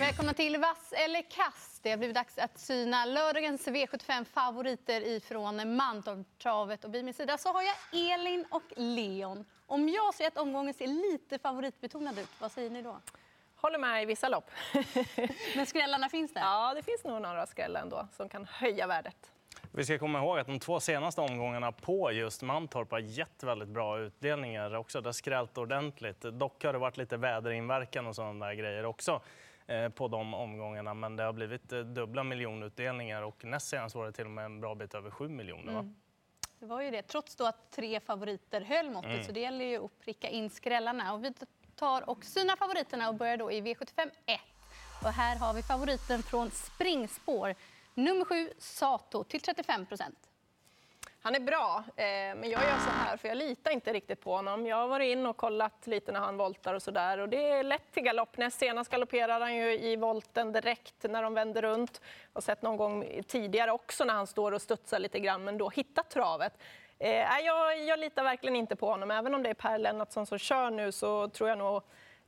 Välkomna till Vass eller kass. Det har blivit dags att syna lördagens V75-favoriter ifrån Mantorptravet. Och vid min sida så har jag Elin och Leon. Om jag säger att omgången ser lite favoritbetonad ut, vad säger ni då? Håller med i vissa lopp. Men skrällarna finns där? Ja, det finns nog några skrällar ändå som kan höja värdet. Vi ska komma ihåg att de två senaste omgångarna på just Mantorp har gett väldigt bra utdelningar också. Det har skrällt ordentligt. Dock har det varit lite väderinverkan och sådana där grejer också på de omgångarna. Men det har blivit eh, dubbla miljonutdelningar och näst senast var det till och med en bra bit över 7 miljoner. Mm. Det var ju det, trots då att tre favoriter höll måttet. Mm. Så det gäller ju att pricka in skrällarna. Och vi tar och synar favoriterna och börjar då i V75 1. Och här har vi favoriten från springspår. Nummer sju, Sato, till 35 procent. Han är bra, eh, men jag gör så här för jag litar inte riktigt på honom. Jag har varit in och kollat lite när han voltar och så där och det är lätt till galopp. Näst senast galopperade han ju i volten direkt när de vände runt. Jag har sett någon gång tidigare också när han står och studsar lite grann, men då hittat travet. Eh, jag, jag litar verkligen inte på honom. Även om det är Per Lennartsson som kör nu så tror jag nog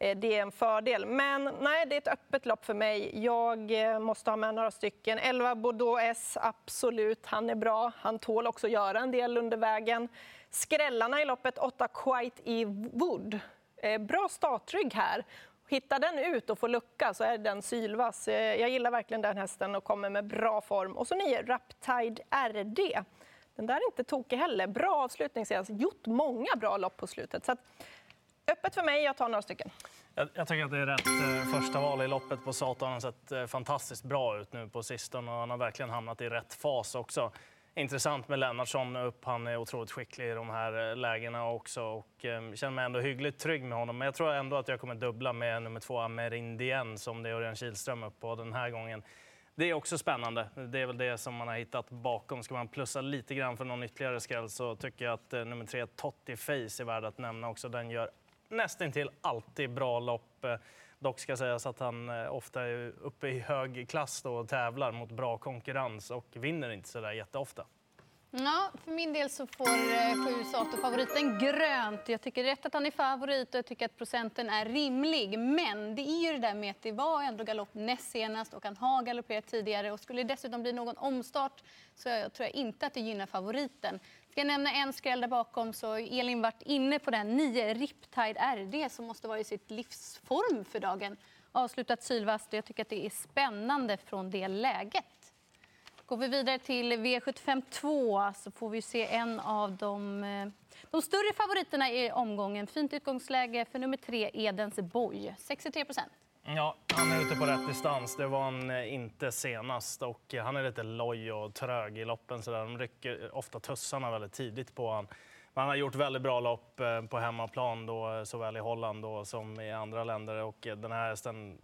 Eh, det är en fördel. Men nej, det är ett öppet lopp för mig. Jag eh, måste ha med några stycken. 11 Bordeaux S, absolut. Han är bra. Han tål också att göra en del under vägen. Skrällarna i loppet, 8 Quite-E Wood. Eh, bra startrygg här. Hittar den ut och får lucka så är den sylvass. Jag gillar verkligen den hästen och kommer med bra form. Och så 9 Raptide RD. Den där är inte tokig heller. Bra avslutning senast. Gjort många bra lopp på slutet. Så att, Öppet för mig, jag tar några stycken. Jag, jag tycker att det är rätt eh, första val i loppet på Sato. Han har sett eh, fantastiskt bra ut nu på sistone och han har verkligen hamnat i rätt fas också. Intressant med Lennartsson upp. Han är otroligt skicklig i de här eh, lägena också och eh, känner mig ändå hyggligt trygg med honom. Men jag tror ändå att jag kommer dubbla med nummer två Amerindien som det är Örjan Kihlström upp på den här gången. Det är också spännande. Det är väl det som man har hittat bakom. Ska man plussa lite grann för någon ytterligare skräll så tycker jag att nummer tre Totti Face är värd att nämna också. Den gör nästintill alltid bra lopp. Eh, dock ska sägas att han eh, ofta är uppe i hög klass och tävlar mot bra konkurrens och vinner inte så där jätteofta. Ja, för min del så får eh, sju Sato-favoriten grönt. Jag tycker rätt att han är favorit och jag tycker att procenten är rimlig. Men det är ju det där med att det var ändå galopp näst senast och han har galopperat tidigare. Och skulle det dessutom bli någon omstart så tror jag inte att det gynnar favoriten. Ska nämna en skräll där bakom så Elin varit inne på den. 9 Riptide RD som måste vara i sitt livsform för dagen. Avslutat sylvast. Jag tycker att det är spännande från det läget. Går vi vidare till V75 2 så får vi se en av de, eh, de större favoriterna i omgången. Fint utgångsläge för nummer tre, Edens Boy. 63 procent. Ja, han är ute på rätt distans. Det var han eh, inte senast. Och eh, han är lite loj och trög i loppen. Så där. De rycker ofta tussarna väldigt tidigt på honom. Men han har gjort väldigt bra lopp eh, på hemmaplan, då, såväl i Holland då, som i andra länder. Och den här hästen,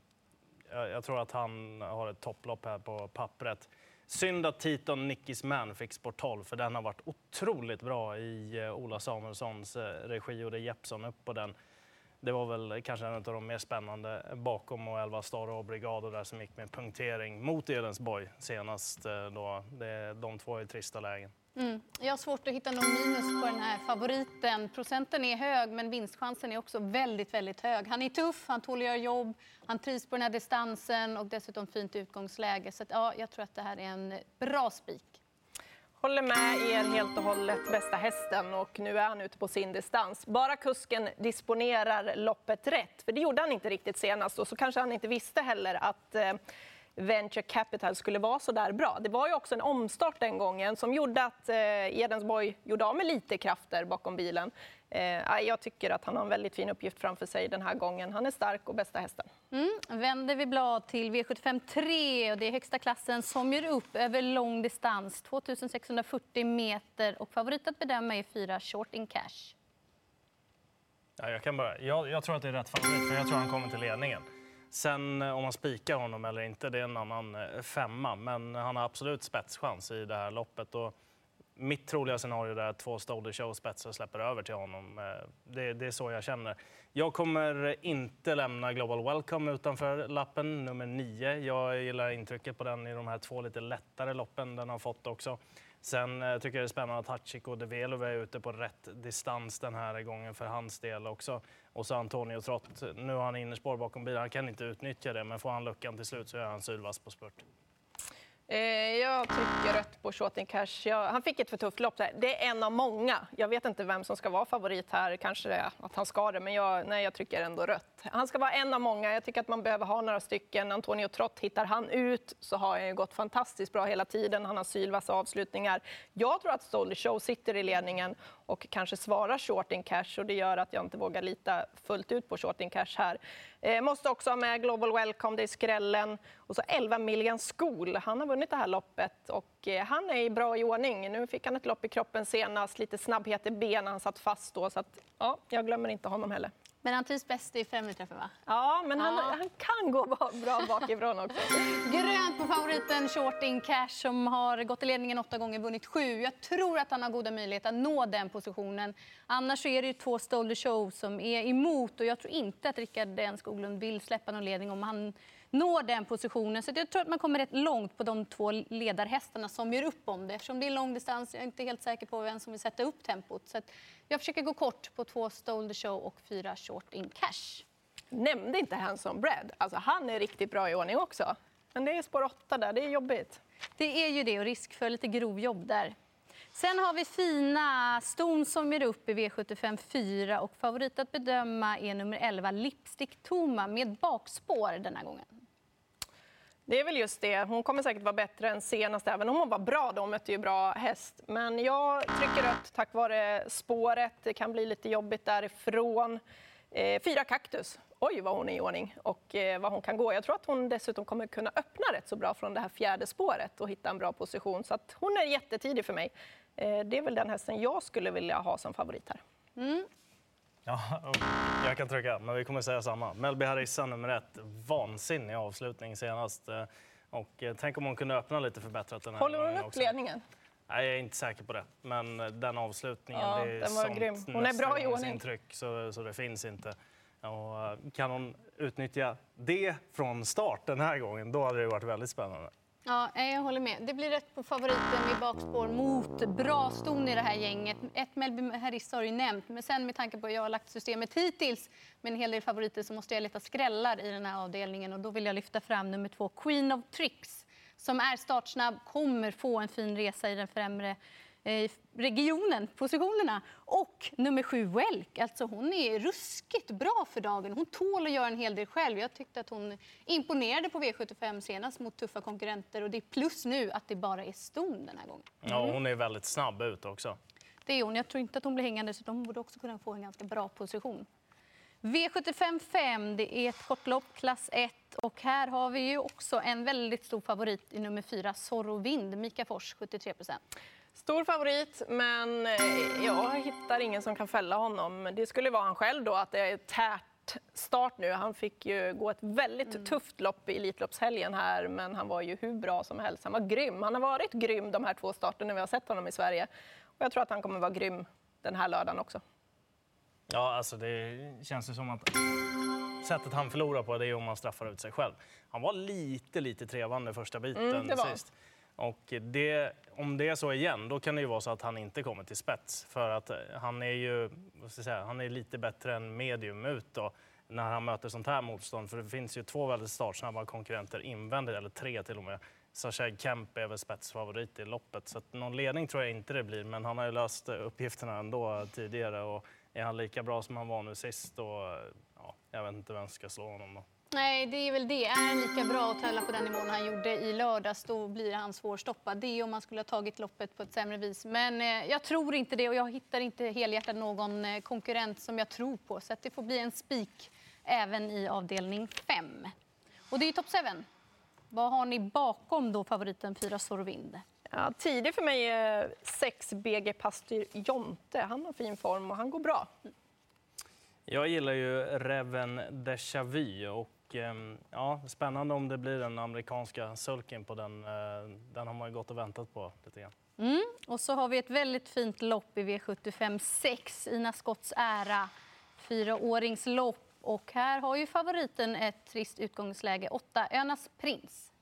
jag tror att han har ett topplopp här på pappret. Synd att Titon Nickis Man fick sport 12, för den har varit otroligt bra i Ola Samuelssons regi och det är Jeppsson upp på den det var väl kanske en av de mer spännande bakom och 11 Star och Brigado där som gick med punktering mot Edensborg senast. Eh, då. Det, de två är trista lägen. Mm. Jag har svårt att hitta någon minus på den här favoriten. Procenten är hög, men vinstchansen är också väldigt, väldigt hög. Han är tuff, han tål att göra jobb, han trivs på den här distansen och dessutom fint utgångsläge. Så att, ja, jag tror att det här är en bra spik. Håller med er helt och hållet, bästa hästen. Och nu är han ute på sin distans. Bara kusken disponerar loppet rätt. För det gjorde han inte riktigt senast. Och så kanske han inte visste heller att eh, venture capital skulle vara så där bra. Det var ju också en omstart den gången som gjorde att eh, Edensborg gjorde av med lite krafter bakom bilen. Eh, jag tycker att han har en väldigt fin uppgift framför sig den här gången. Han är stark och bästa hästen. Mm. Vänder vi blad till V75 3 och det är högsta klassen som gör upp över lång distans, 2640 meter och favorit att bedöma är fyra short in cash. Ja, jag, kan börja. Jag, jag tror att det är rätt favorit, för jag tror han kommer till ledningen. Sen eh, om man spikar honom eller inte, det är en annan eh, femma. Men han har absolut spetschans i det här loppet. Och mitt troliga scenario är att två Stolder Show-spetsar släpper över till honom. Eh, det, det, är så jag känner. Jag kommer inte lämna Global Welcome utanför lappen, nummer nio. Jag gillar intrycket på den i de här två lite lättare loppen den har fått också. Sen eh, tycker jag det är spännande att Hachiko de Velove är ute på rätt distans den här gången för hans del också. Och så Antonio Trott, nu har han innerspår bakom bilen, han kan inte utnyttja det, men får han luckan till slut så är han sylvass på spurt. Eh, jag tycker rött på Shorting Cash. Jag, han fick ett för tufft lopp. Där. Det är en av många. Jag vet inte vem som ska vara favorit här. Kanske det, att han ska det, men jag, nej, jag trycker ändå rött. Han ska vara en av många. Jag tycker att man behöver ha några stycken. Antonio Trott, hittar han ut så har han ju gått fantastiskt bra hela tiden. Han har sylvassa avslutningar. Jag tror att Stolly Show sitter i ledningen och kanske svarar Shorting Cash och det gör att jag inte vågar lita fullt ut på Shorting Cash här. Eh, måste också ha med Global Welcome, det är skrällen. Och så 11 Million School, han har vunnit det här loppet och eh, han är i bra i ordning. Nu fick han ett lopp i kroppen senast, lite snabbhet i benen, han satt fast då så att ja, jag glömmer inte honom heller. Men han trivs bäst i främre träffen va? Ja, men han, Ja. han kan gå bra bakifrån också. Grönt på favoriten Shorting Cash som har gått i ledningen åtta gånger, vunnit sju. Jag tror att han har goda möjligheter att nå den positionen. Annars är det två Stolder Show som är emot och jag tror inte att Rickard Skoglund vill släppa någon ledning om han når den positionen. Så jag tror att man kommer rätt långt på de två ledarhästarna som gör upp om det. Eftersom det är lång distans, jag är inte helt säker på vem som vill sätta upp tempot. Så jag försöker gå kort på två Stolder Show och fyra Shorting Cash. Nämnde inte Hanson Bread. Alltså, han är riktigt bra i ordning också. Men det är spår 8 där, det är jobbigt. Det är ju det och risk för lite grovjobb där. Sen har vi fina ston som ger upp i V75 4 och favorit att bedöma är nummer 11 Lipstick Toma med bakspår denna gången. Det är väl just det. Hon kommer säkert vara bättre än senast, även om hon var bra. De mötte ju bra häst. Men jag trycker rött tack vare spåret. Det kan bli lite jobbigt därifrån. Eh, fyra kaktus. Oj, vad hon är i ordning och eh, vad hon kan gå. Jag tror att hon dessutom kommer kunna öppna rätt så bra från det här fjärde spåret och hitta en bra position. Så att hon är jättetidig för mig. Eh, det är väl den hästen jag skulle vilja ha som favorit här. Mm. Ja, jag kan trycka, men vi kommer säga samma. Melby Harissa nummer ett, vansinnig avslutning senast. Eh, Och eh, tänk om hon kunde öppna lite förbättrat den här Håller hon upp också. ledningen? Nej, jag är inte säker på det. Men eh, den avslutningen, Ja, det är den var sånt grym. Hon är bra i ordning. intryck så, så det finns inte. Och kan hon utnyttja det från start den här gången, då hade det varit väldigt spännande. Ja, jag håller med. Det blir rätt på favoriten i bakspår mot bra ston i det här gänget. Ett Melby Harissa har du ju nämnt, men sen med tanke på hur jag har lagt systemet hittills med en hel del favoriter så måste jag leta skrällar i den här avdelningen och då vill jag lyfta fram nummer två Queen of Tricks som är startsnabb, kommer få en fin resa i den främre regionen, positionerna. Och nummer sju, Welk. Alltså hon är ruskigt bra för dagen. Hon tål att göra en hel del själv. Jag tyckte att hon imponerade på V75 senast mot tuffa konkurrenter. Och det är plus nu att det bara är ston den här gången. Ja, hon är väldigt snabb ut också. Det är hon. Jag tror inte att hon blir hängande så hon borde också kunna få en ganska bra position. V75 5, det är ett kortlopp, klass 1. Och här har vi ju också en väldigt stor favorit i nummer 4, Zorro Vind, Mika Fors, 73 Stor favorit, men eh, jag hittar ingen som kan fälla honom. Det skulle vara han själv då, att det är tärt start nu. Han fick ju gå ett väldigt tufft lopp i Elitloppshelgen här, men han var ju hur bra som helst. Han var grym. Han har varit grym de här två starterna vi har sett honom i Sverige. Och jag tror att han kommer vara grym den här lördagen också. Ja, alltså det känns ju som att sättet han förlorar på det är om man straffar ut sig själv. Han var lite, lite trevande första biten Mm, det var han. sist. Och det, om det är så igen, då kan det ju vara så att han inte kommer till spets. För att eh, han är ju vad ska jag säga, han är lite bättre än medium ut då, när han möter sånt här motstånd. För det finns ju två väldigt startsnabba konkurrenter invändigt, eller tre till och med. Sasha Kemp är väl spetsfavorit i loppet, så att någon ledning tror jag inte det blir. Men han har ju löst eh, uppgifterna ändå tidigare. Och är han lika bra som han var nu sist, då, eh, ja, jag vet inte vem som ska slå honom då. Nej, det är väl det. Är han lika bra att tävla på den nivån han gjorde i lördags, då blir han svårstoppad. Det är om man skulle ha tagit loppet på ett sämre vis. Men eh, jag tror inte det och jag hittar inte helhjärtat någon eh, konkurrent som jag tror på. Så att det får bli en spik även i avdelning 5. Och det är ju top 7. Vad har ni bakom då favoriten 4 Sorvind? Ja, tidig för mig är 6 BG Pastor Jonte. Han har fin form och han går bra. Jag gillar ju Reven Déjà Vu och Ehm, ja, spännande om det blir den amerikanska sulken på den. Eh, den har man ju gått och väntat på lite grann. Mm. Och så har vi ett väldigt fint lopp i V75 6, Ina Scotts ära. Fyraåringslopp. Och här har ju favoriten ett trist utgångsläge, 8 Önas Prins.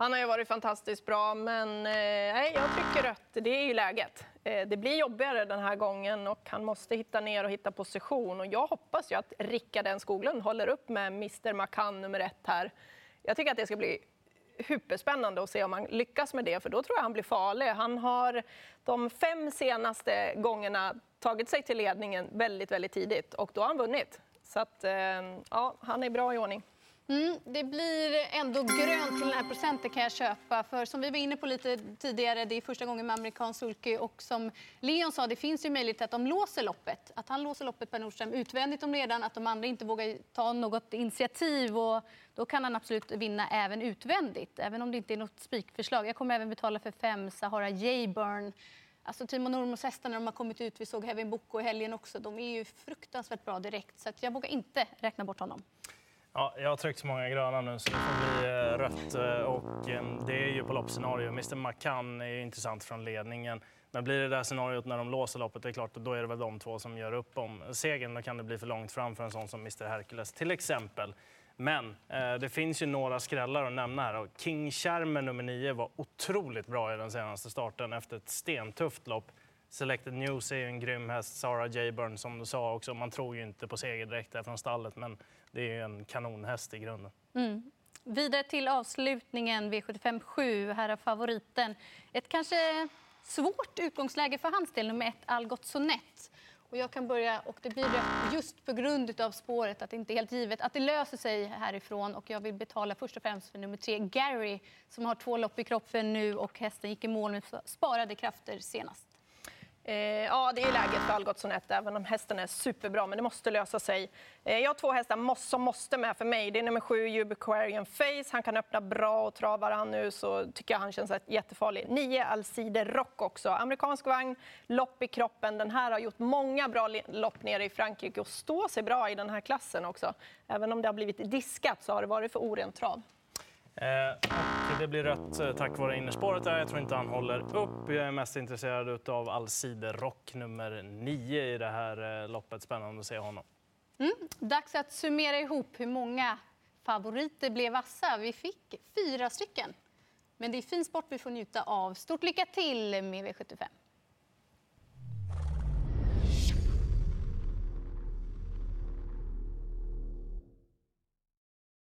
Han har ju varit fantastiskt bra, men eh, nej, jag trycker rött. Det är ju läget. Eh, det blir jobbigare den här gången och han måste hitta ner och hitta position. Och jag hoppas ju att Rickard N Skoglund håller upp med Mr Macan nummer ett här. Jag tycker att det ska bli superspännande att se om han lyckas med det, för då tror jag han blir farlig. Han har de fem senaste gångerna tagit sig till ledningen väldigt, väldigt tidigt och då har han vunnit. Så att, eh, ja, han är bra i ordning. Mm, det blir ändå grönt till den här procenten kan jag köpa. För som vi var inne på lite tidigare, det är första gången med amerikansk sulky och som Leon sa, det finns ju möjlighet att de låser loppet. Att han låser loppet Per Nordström utvändigt om redan, att de andra inte vågar ta något initiativ och då kan han absolut vinna även utvändigt, även om det inte är något spikförslag. Jag kommer även betala för fem Sahara Jayburn. Alltså Timon Ormos hästar när de har kommit ut, vi såg Heaven Boko i helgen också, de är ju fruktansvärt bra direkt så jag vågar inte räkna bort honom. Ja, jag har tryckt så många gröna nu så det får bli eh, rött. Eh, och ehm, det är ju på loppscenario. Mr McCann är ju intressant från ledningen. Men blir det där scenariot när de låser loppet, det är klart, då är det väl de två som gör upp om segern. Då kan det bli för långt fram för en sån som Mr Hercules till exempel. Men eh, det finns ju några skrällar att nämna här. Och King Charmer nummer 9 var otroligt bra i den senaste starten efter ett stentufft lopp. Selected News är ju en grym häst, Sarah Jayburn som du sa också. Man tror ju inte på seger direkt där från stallet, men det är en kanonhäst i grunden. Mm. Vidare till avslutningen, V75 7. Här är favoriten. Ett kanske svårt utgångsläge för hans del, nummer ett, Algot Sonett. Och jag kan börja, och det blir det just på grund av spåret, att det inte är helt givet att det löser sig härifrån. Och jag vill betala först och främst för nummer tre, Gary, som har två lopp i kroppen nu och hästen gick i mål med sparade krafter senast. Eh, ja, det är läget för Algot Sonett, även om hästen är superbra, men det måste lösa sig. Eh, jag har två hästar som måste med för mig. Det är nummer sju, Ubiquarian Face. Han kan öppna bra och travar han nu så tycker jag han känns jättefarlig. Nio, Alcide Rock också. Amerikansk vagn, lopp i kroppen. Den här har gjort många bra lopp nere i Frankrike och står sig bra i den här klassen också. Även om det har blivit diskat så har det varit för orent trav. Eh, och det blir rött eh, tack vare innerspåret. Där. Jag tror inte han håller upp. Jag är mest intresserad av Alcide Rock nummer 9 i det här eh, loppet. Spännande att se honom. Mm. Dags att summera ihop hur många favoriter blev vassa. Vi fick fyra stycken. Men det är fin sport vi får njuta av. Stort lycka till med V75.